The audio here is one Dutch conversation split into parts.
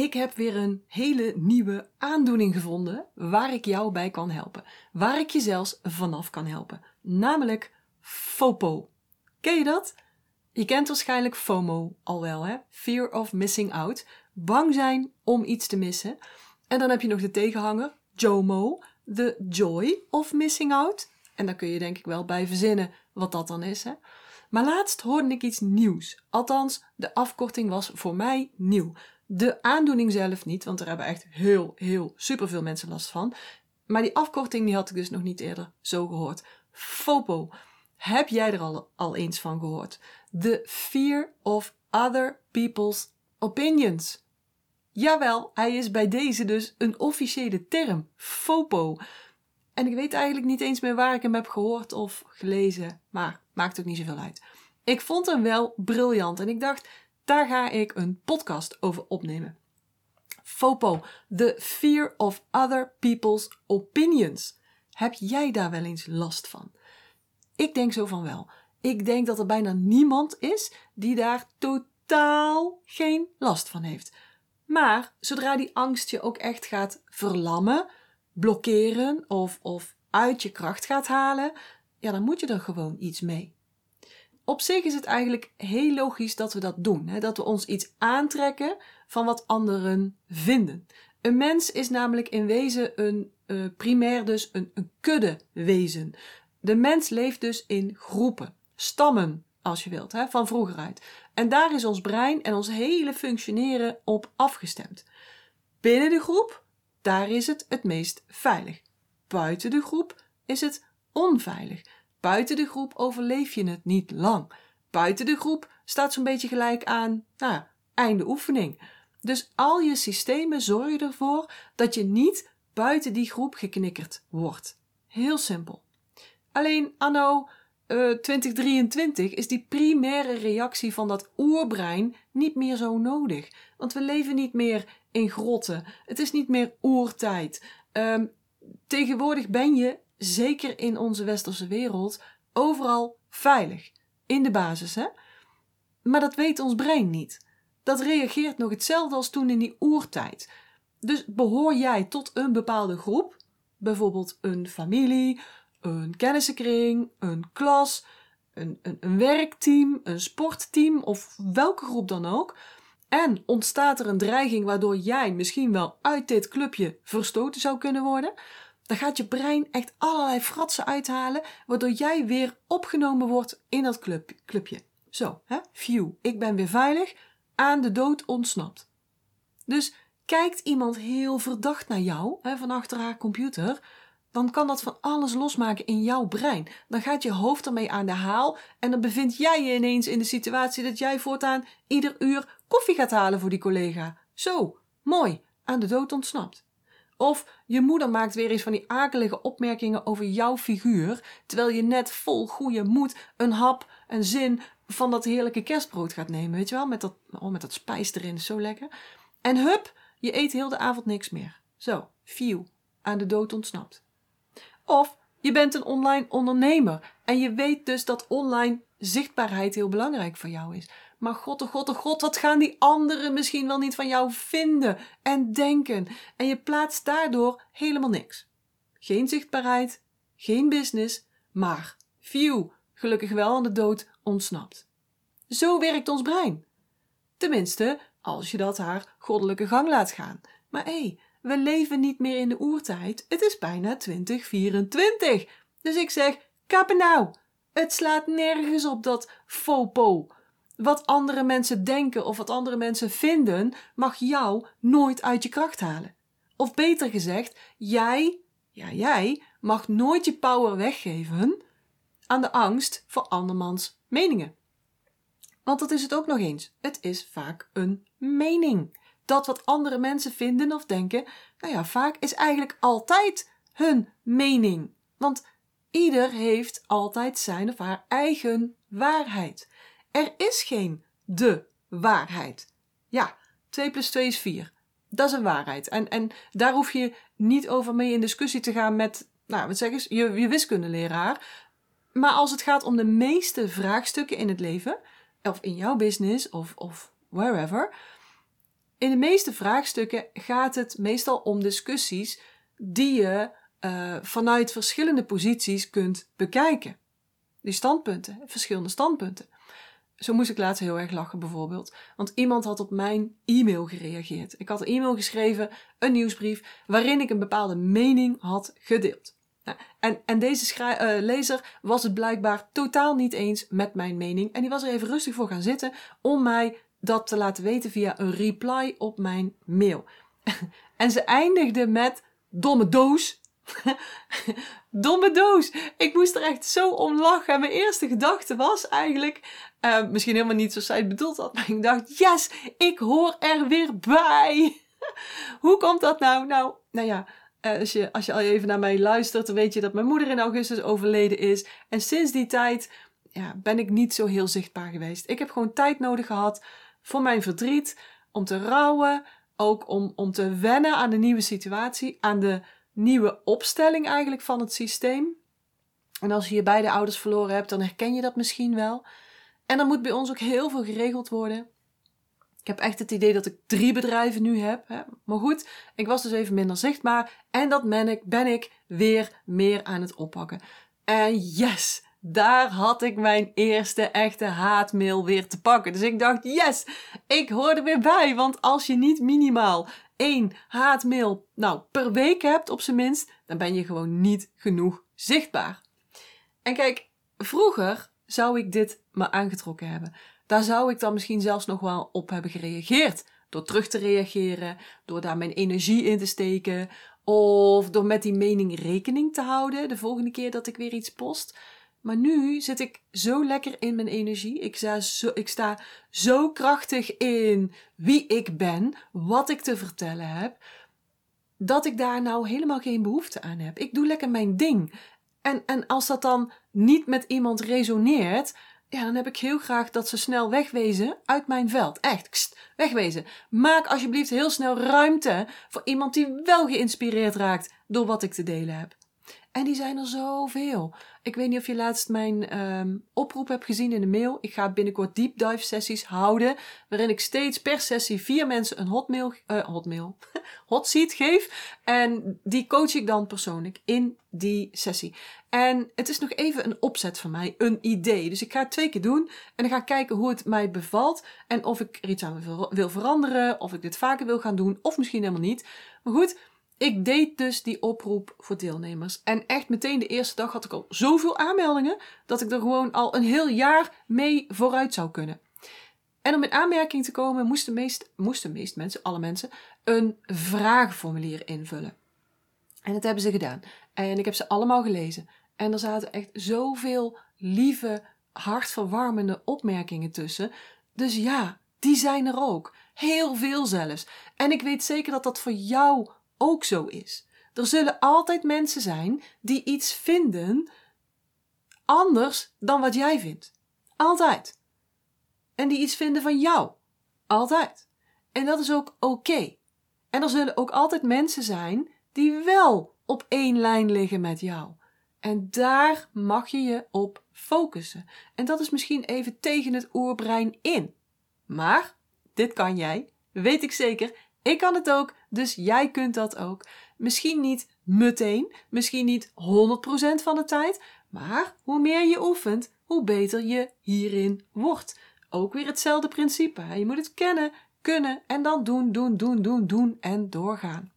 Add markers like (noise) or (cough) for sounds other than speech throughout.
Ik heb weer een hele nieuwe aandoening gevonden waar ik jou bij kan helpen. Waar ik je zelfs vanaf kan helpen. Namelijk FOPO. Ken je dat? Je kent waarschijnlijk FOMO al wel, hè? Fear of missing out. Bang zijn om iets te missen. En dan heb je nog de tegenhanger, JOMO, the joy of missing out. En daar kun je denk ik wel bij verzinnen wat dat dan is, hè? Maar laatst hoorde ik iets nieuws. Althans, de afkorting was voor mij nieuw. De aandoening zelf niet, want er hebben echt heel, heel superveel mensen last van. Maar die afkorting die had ik dus nog niet eerder zo gehoord. FOPO. Heb jij er al, al eens van gehoord? The fear of other people's opinions. Jawel, hij is bij deze dus een officiële term. FOPO. En ik weet eigenlijk niet eens meer waar ik hem heb gehoord of gelezen. Maar maakt ook niet zoveel uit. Ik vond hem wel briljant en ik dacht, daar ga ik een podcast over opnemen. FOPO, the fear of other people's opinions. Heb jij daar wel eens last van? Ik denk zo van wel. Ik denk dat er bijna niemand is die daar totaal geen last van heeft. Maar zodra die angst je ook echt gaat verlammen, blokkeren of, of uit je kracht gaat halen, ja, dan moet je er gewoon iets mee. Op zich is het eigenlijk heel logisch dat we dat doen. Hè? Dat we ons iets aantrekken van wat anderen vinden. Een mens is namelijk in wezen een uh, primair dus een, een kuddewezen. De mens leeft dus in groepen, stammen als je wilt, hè, van vroeger uit. En daar is ons brein en ons hele functioneren op afgestemd. Binnen de groep, daar is het het meest veilig. Buiten de groep is het onveilig. Buiten de groep overleef je het niet lang. Buiten de groep staat zo'n beetje gelijk aan, nou, einde oefening. Dus al je systemen zorgen ervoor dat je niet buiten die groep geknikkerd wordt. Heel simpel. Alleen anno uh, 2023 is die primaire reactie van dat oerbrein niet meer zo nodig. Want we leven niet meer in grotten. Het is niet meer oertijd. Um, tegenwoordig ben je zeker in onze westerse wereld, overal veilig. In de basis, hè? Maar dat weet ons brein niet. Dat reageert nog hetzelfde als toen in die oertijd. Dus behoor jij tot een bepaalde groep, bijvoorbeeld een familie, een kennissenkring, een klas, een, een, een werkteam, een sportteam of welke groep dan ook, en ontstaat er een dreiging waardoor jij misschien wel uit dit clubje verstoten zou kunnen worden, dan gaat je brein echt allerlei fratsen uithalen, waardoor jij weer opgenomen wordt in dat club, clubje. Zo, hè? Phew, ik ben weer veilig, aan de dood ontsnapt. Dus kijkt iemand heel verdacht naar jou, hè, van achter haar computer, dan kan dat van alles losmaken in jouw brein. Dan gaat je hoofd ermee aan de haal en dan bevind jij je ineens in de situatie dat jij voortaan ieder uur koffie gaat halen voor die collega. Zo, mooi, aan de dood ontsnapt. Of je moeder maakt weer eens van die akelige opmerkingen over jouw figuur, terwijl je net vol goede moed een hap, een zin van dat heerlijke kerstbrood gaat nemen, weet je wel, met dat, oh, met dat spijs erin, zo lekker. En hup, je eet heel de avond niks meer. Zo, viel, aan de dood ontsnapt. Of je bent een online ondernemer en je weet dus dat online zichtbaarheid heel belangrijk voor jou is. Maar god, oh god, oh god, wat gaan die anderen misschien wel niet van jou vinden en denken? En je plaatst daardoor helemaal niks. Geen zichtbaarheid, geen business, maar, phew, gelukkig wel aan de dood ontsnapt. Zo werkt ons brein. Tenminste, als je dat haar goddelijke gang laat gaan. Maar hé, we leven niet meer in de oertijd. Het is bijna 2024. Dus ik zeg, kappen nou. Het slaat nergens op dat FOPO. Wat andere mensen denken of wat andere mensen vinden, mag jou nooit uit je kracht halen. Of beter gezegd, jij, ja jij, mag nooit je power weggeven aan de angst voor andermans meningen. Want dat is het ook nog eens. Het is vaak een mening. Dat wat andere mensen vinden of denken, nou ja, vaak is eigenlijk altijd hun mening. Want ieder heeft altijd zijn of haar eigen waarheid. Er is geen de waarheid. Ja, 2 plus 2 is 4. Dat is een waarheid. En, en daar hoef je niet over mee in discussie te gaan met, nou, wat zeg eens, je, je wiskundeleraar. Maar als het gaat om de meeste vraagstukken in het leven, of in jouw business, of, of wherever, In de meeste vraagstukken gaat het meestal om discussies die je uh, vanuit verschillende posities kunt bekijken. Die standpunten, verschillende standpunten. Zo moest ik laatst heel erg lachen bijvoorbeeld. Want iemand had op mijn e-mail gereageerd. Ik had een e-mail geschreven, een nieuwsbrief, waarin ik een bepaalde mening had gedeeld. Nou, en, en deze uh, lezer was het blijkbaar totaal niet eens met mijn mening. En die was er even rustig voor gaan zitten om mij dat te laten weten via een reply op mijn mail. (laughs) en ze eindigde met domme doos. (laughs) Domme doos. Ik moest er echt zo om lachen. En mijn eerste gedachte was eigenlijk, uh, misschien helemaal niet zoals zij het bedoeld had, maar ik dacht, yes, ik hoor er weer bij. (laughs) Hoe komt dat nou? Nou, nou ja, uh, als, je, als je al even naar mij luistert, dan weet je dat mijn moeder in augustus overleden is. En sinds die tijd ja, ben ik niet zo heel zichtbaar geweest. Ik heb gewoon tijd nodig gehad voor mijn verdriet, om te rouwen, ook om, om te wennen aan de nieuwe situatie, aan de nieuwe opstelling eigenlijk van het systeem. En als je je beide ouders verloren hebt, dan herken je dat misschien wel. En dan moet bij ons ook heel veel geregeld worden. Ik heb echt het idee dat ik drie bedrijven nu heb. Hè. Maar goed, ik was dus even minder zichtbaar. En dat ben ik, ben ik weer meer aan het oppakken. En yes, daar had ik mijn eerste echte haatmail weer te pakken. Dus ik dacht, yes, ik hoor er weer bij. Want als je niet minimaal één haatmail nou, per week hebt op zijn minst, dan ben je gewoon niet genoeg zichtbaar. En kijk, vroeger zou ik dit me aangetrokken hebben. Daar zou ik dan misschien zelfs nog wel op hebben gereageerd. Door terug te reageren, door daar mijn energie in te steken, of door met die mening rekening te houden de volgende keer dat ik weer iets post. Maar nu zit ik zo lekker in mijn energie. Ik sta, zo, ik sta zo krachtig in wie ik ben, wat ik te vertellen heb, dat ik daar nou helemaal geen behoefte aan heb. Ik doe lekker mijn ding. En, en als dat dan niet met iemand resoneert, ja, dan heb ik heel graag dat ze snel wegwezen uit mijn veld. Echt, kst, wegwezen. Maak alsjeblieft heel snel ruimte voor iemand die wel geïnspireerd raakt door wat ik te delen heb. En die zijn er zoveel. Ik weet niet of je laatst mijn um, oproep hebt gezien in de mail. Ik ga binnenkort deep dive sessies houden. Waarin ik steeds per sessie vier mensen een hotmail, uh, hotmail, (laughs) hot seat geef. En die coach ik dan persoonlijk in die sessie. En het is nog even een opzet van mij, een idee. Dus ik ga het twee keer doen. En dan ga ik kijken hoe het mij bevalt. En of ik er iets aan wil veranderen. Of ik dit vaker wil gaan doen. Of misschien helemaal niet. Maar goed. Ik deed dus die oproep voor deelnemers. En echt meteen de eerste dag had ik al zoveel aanmeldingen dat ik er gewoon al een heel jaar mee vooruit zou kunnen. En om in aanmerking te komen moesten meest, moesten meest mensen, alle mensen, een vragenformulier invullen. En dat hebben ze gedaan. En ik heb ze allemaal gelezen. En er zaten echt zoveel lieve, hartverwarmende opmerkingen tussen. Dus ja, die zijn er ook. Heel veel zelfs. En ik weet zeker dat dat voor jou ook zo is. Er zullen altijd mensen zijn die iets vinden anders dan wat jij vindt. Altijd. En die iets vinden van jou. Altijd. En dat is ook oké. En er zullen ook altijd mensen zijn die wel op één lijn liggen met jou. En daar mag je je op focussen. En dat is misschien even tegen het oerbrein in. Maar dit kan jij, weet ik zeker, ik kan het ook, dus jij kunt dat ook. Misschien niet meteen, misschien niet 100% van de tijd, maar hoe meer je oefent, hoe beter je hierin wordt. Ook weer hetzelfde principe. Je moet het kennen, kunnen en dan doen, doen, doen, doen, doen en doorgaan.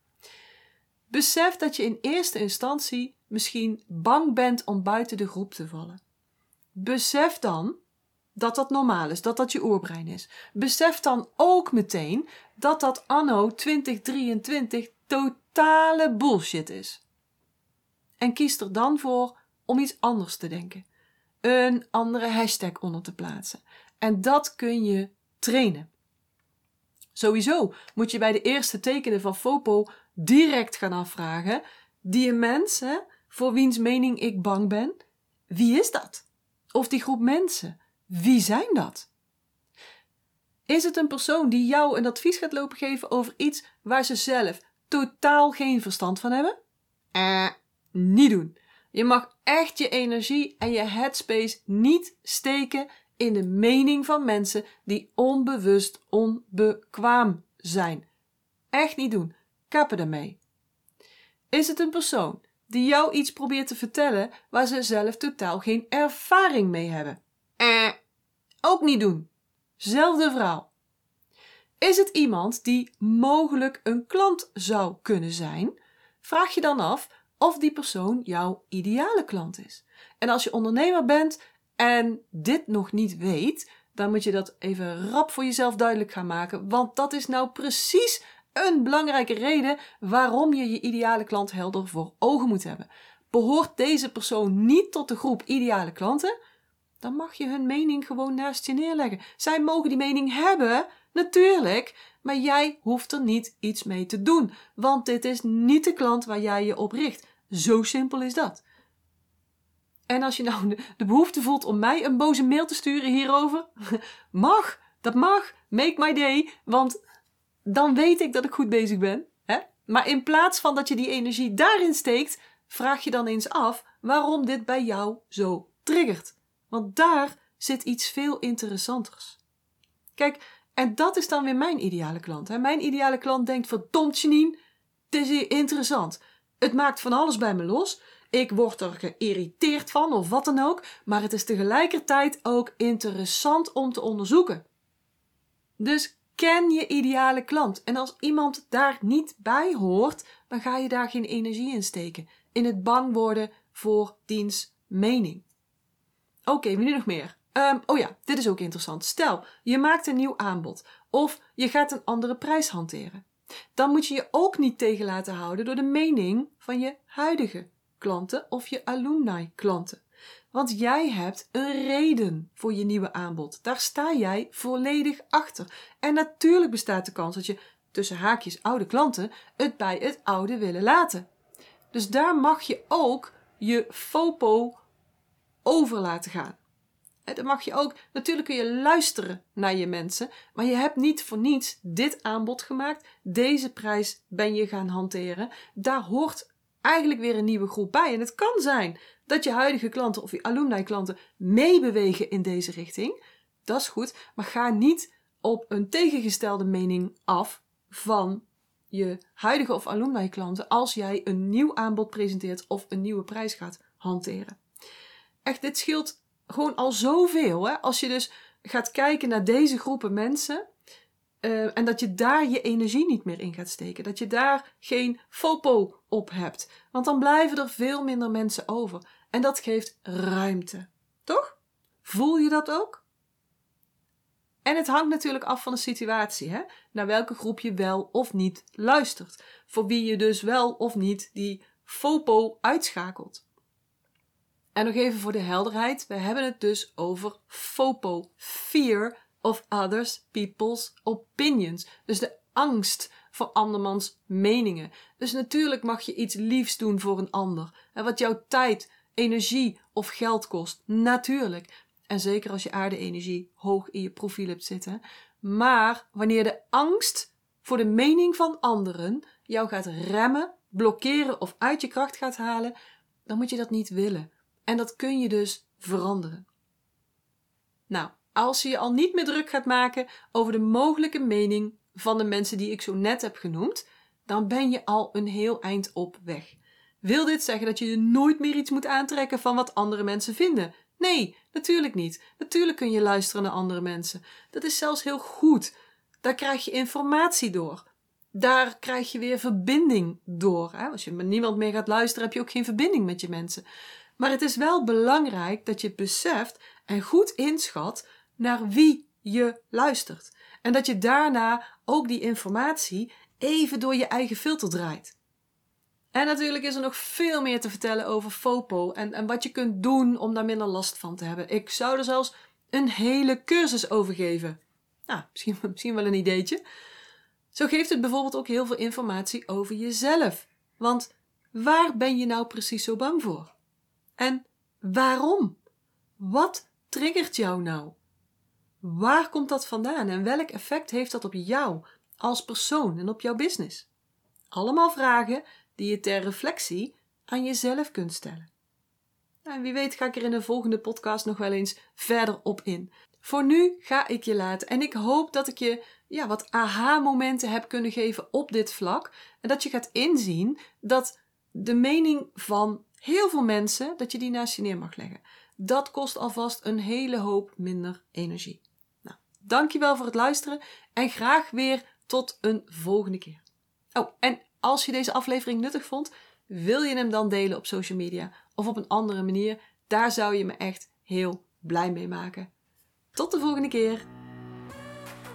Besef dat je in eerste instantie misschien bang bent om buiten de groep te vallen. Besef dan dat dat normaal is, dat dat je oerbrein is. Besef dan ook meteen dat dat anno 2023 totale bullshit is. En kies er dan voor om iets anders te denken. Een andere hashtag onder te plaatsen. En dat kun je trainen. Sowieso moet je bij de eerste tekenen van FOPO direct gaan afvragen: die mens, hè, voor wiens mening ik bang ben, wie is dat? Of die groep mensen, wie zijn dat? Is het een persoon die jou een advies gaat lopen geven over iets waar ze zelf totaal geen verstand van hebben? Eh, niet doen. Je mag echt je energie en je headspace niet steken in de mening van mensen die onbewust onbekwaam zijn. Echt niet doen. Kappen ermee. Is het een persoon die jou iets probeert te vertellen waar ze zelf totaal geen ervaring mee hebben? Eh, ook niet doen. Zelfde vrouw. Is het iemand die mogelijk een klant zou kunnen zijn? Vraag je dan af of die persoon jouw ideale klant is. En als je ondernemer bent en dit nog niet weet, dan moet je dat even rap voor jezelf duidelijk gaan maken, want dat is nou precies een belangrijke reden waarom je je ideale klant helder voor ogen moet hebben. Behoort deze persoon niet tot de groep ideale klanten? Dan mag je hun mening gewoon naast je neerleggen. Zij mogen die mening hebben, natuurlijk, maar jij hoeft er niet iets mee te doen, want dit is niet de klant waar jij je op richt. Zo simpel is dat. En als je nou de behoefte voelt om mij een boze mail te sturen hierover, (laughs) mag, dat mag, make my day, want dan weet ik dat ik goed bezig ben. Hè? Maar in plaats van dat je die energie daarin steekt, vraag je dan eens af waarom dit bij jou zo triggert. Want daar zit iets veel interessanters. Kijk, en dat is dan weer mijn ideale klant. Hè? Mijn ideale klant denkt: verdomd Janine, dit is interessant. Het maakt van alles bij me los. Ik word er geïrriteerd van of wat dan ook, maar het is tegelijkertijd ook interessant om te onderzoeken. Dus ken je ideale klant. En als iemand daar niet bij hoort, dan ga je daar geen energie in steken. In het bang worden voor diens mening. Oké, okay, nu nog meer. Um, oh ja, dit is ook interessant. Stel, je maakt een nieuw aanbod of je gaat een andere prijs hanteren. Dan moet je je ook niet tegen laten houden door de mening van je huidige klanten of je alumni klanten. Want jij hebt een reden voor je nieuwe aanbod. Daar sta jij volledig achter. En natuurlijk bestaat de kans dat je tussen haakjes oude klanten het bij het oude willen laten. Dus daar mag je ook je FOPO over laten gaan. Dan mag je ook, natuurlijk kun je luisteren naar je mensen, maar je hebt niet voor niets dit aanbod gemaakt. Deze prijs ben je gaan hanteren. Daar hoort eigenlijk weer een nieuwe groep bij. En het kan zijn dat je huidige klanten of je alumni klanten meebewegen in deze richting. Dat is goed, maar ga niet op een tegengestelde mening af van je huidige of alumni klanten als jij een nieuw aanbod presenteert of een nieuwe prijs gaat hanteren. Echt, dit scheelt gewoon al zoveel. Hè? Als je dus gaat kijken naar deze groepen mensen. Uh, en dat je daar je energie niet meer in gaat steken. Dat je daar geen FOPO op hebt. Want dan blijven er veel minder mensen over. En dat geeft ruimte. Toch? Voel je dat ook? En het hangt natuurlijk af van de situatie, hè? naar welke groep je wel of niet luistert. Voor wie je dus wel of niet die FOPO uitschakelt. En nog even voor de helderheid, we hebben het dus over FOPO, Fear of Others People's Opinions. Dus de angst voor andermans meningen. Dus natuurlijk mag je iets liefs doen voor een ander. En wat jouw tijd, energie of geld kost. Natuurlijk. En zeker als je aarde-energie hoog in je profiel hebt zitten. Maar wanneer de angst voor de mening van anderen jou gaat remmen, blokkeren of uit je kracht gaat halen, dan moet je dat niet willen. En dat kun je dus veranderen. Nou, als je je al niet meer druk gaat maken over de mogelijke mening van de mensen die ik zo net heb genoemd, dan ben je al een heel eind op weg. Wil dit zeggen dat je nooit meer iets moet aantrekken van wat andere mensen vinden? Nee, natuurlijk niet. Natuurlijk kun je luisteren naar andere mensen. Dat is zelfs heel goed. Daar krijg je informatie door. Daar krijg je weer verbinding door. Als je met niemand meer gaat luisteren, heb je ook geen verbinding met je mensen. Maar het is wel belangrijk dat je beseft en goed inschat naar wie je luistert. En dat je daarna ook die informatie even door je eigen filter draait. En natuurlijk is er nog veel meer te vertellen over FOPO en, en wat je kunt doen om daar minder last van te hebben. Ik zou er zelfs een hele cursus over geven. Nou, misschien, (laughs) misschien wel een ideetje. Zo geeft het bijvoorbeeld ook heel veel informatie over jezelf. Want waar ben je nou precies zo bang voor? En waarom? Wat triggert jou nou? Waar komt dat vandaan en welk effect heeft dat op jou als persoon en op jouw business? Allemaal vragen die je ter reflectie aan jezelf kunt stellen. En wie weet ga ik er in de volgende podcast nog wel eens verder op in. Voor nu ga ik je laten en ik hoop dat ik je ja, wat aha-momenten heb kunnen geven op dit vlak. En dat je gaat inzien dat de mening van heel veel mensen, dat je die naast je neer mag leggen. Dat kost alvast een hele hoop minder energie. Nou, dankjewel voor het luisteren en graag weer tot een volgende keer. Oh, en als je deze aflevering nuttig vond, wil je hem dan delen op social media of op een andere manier? Daar zou je me echt heel blij mee maken. Tot de volgende keer!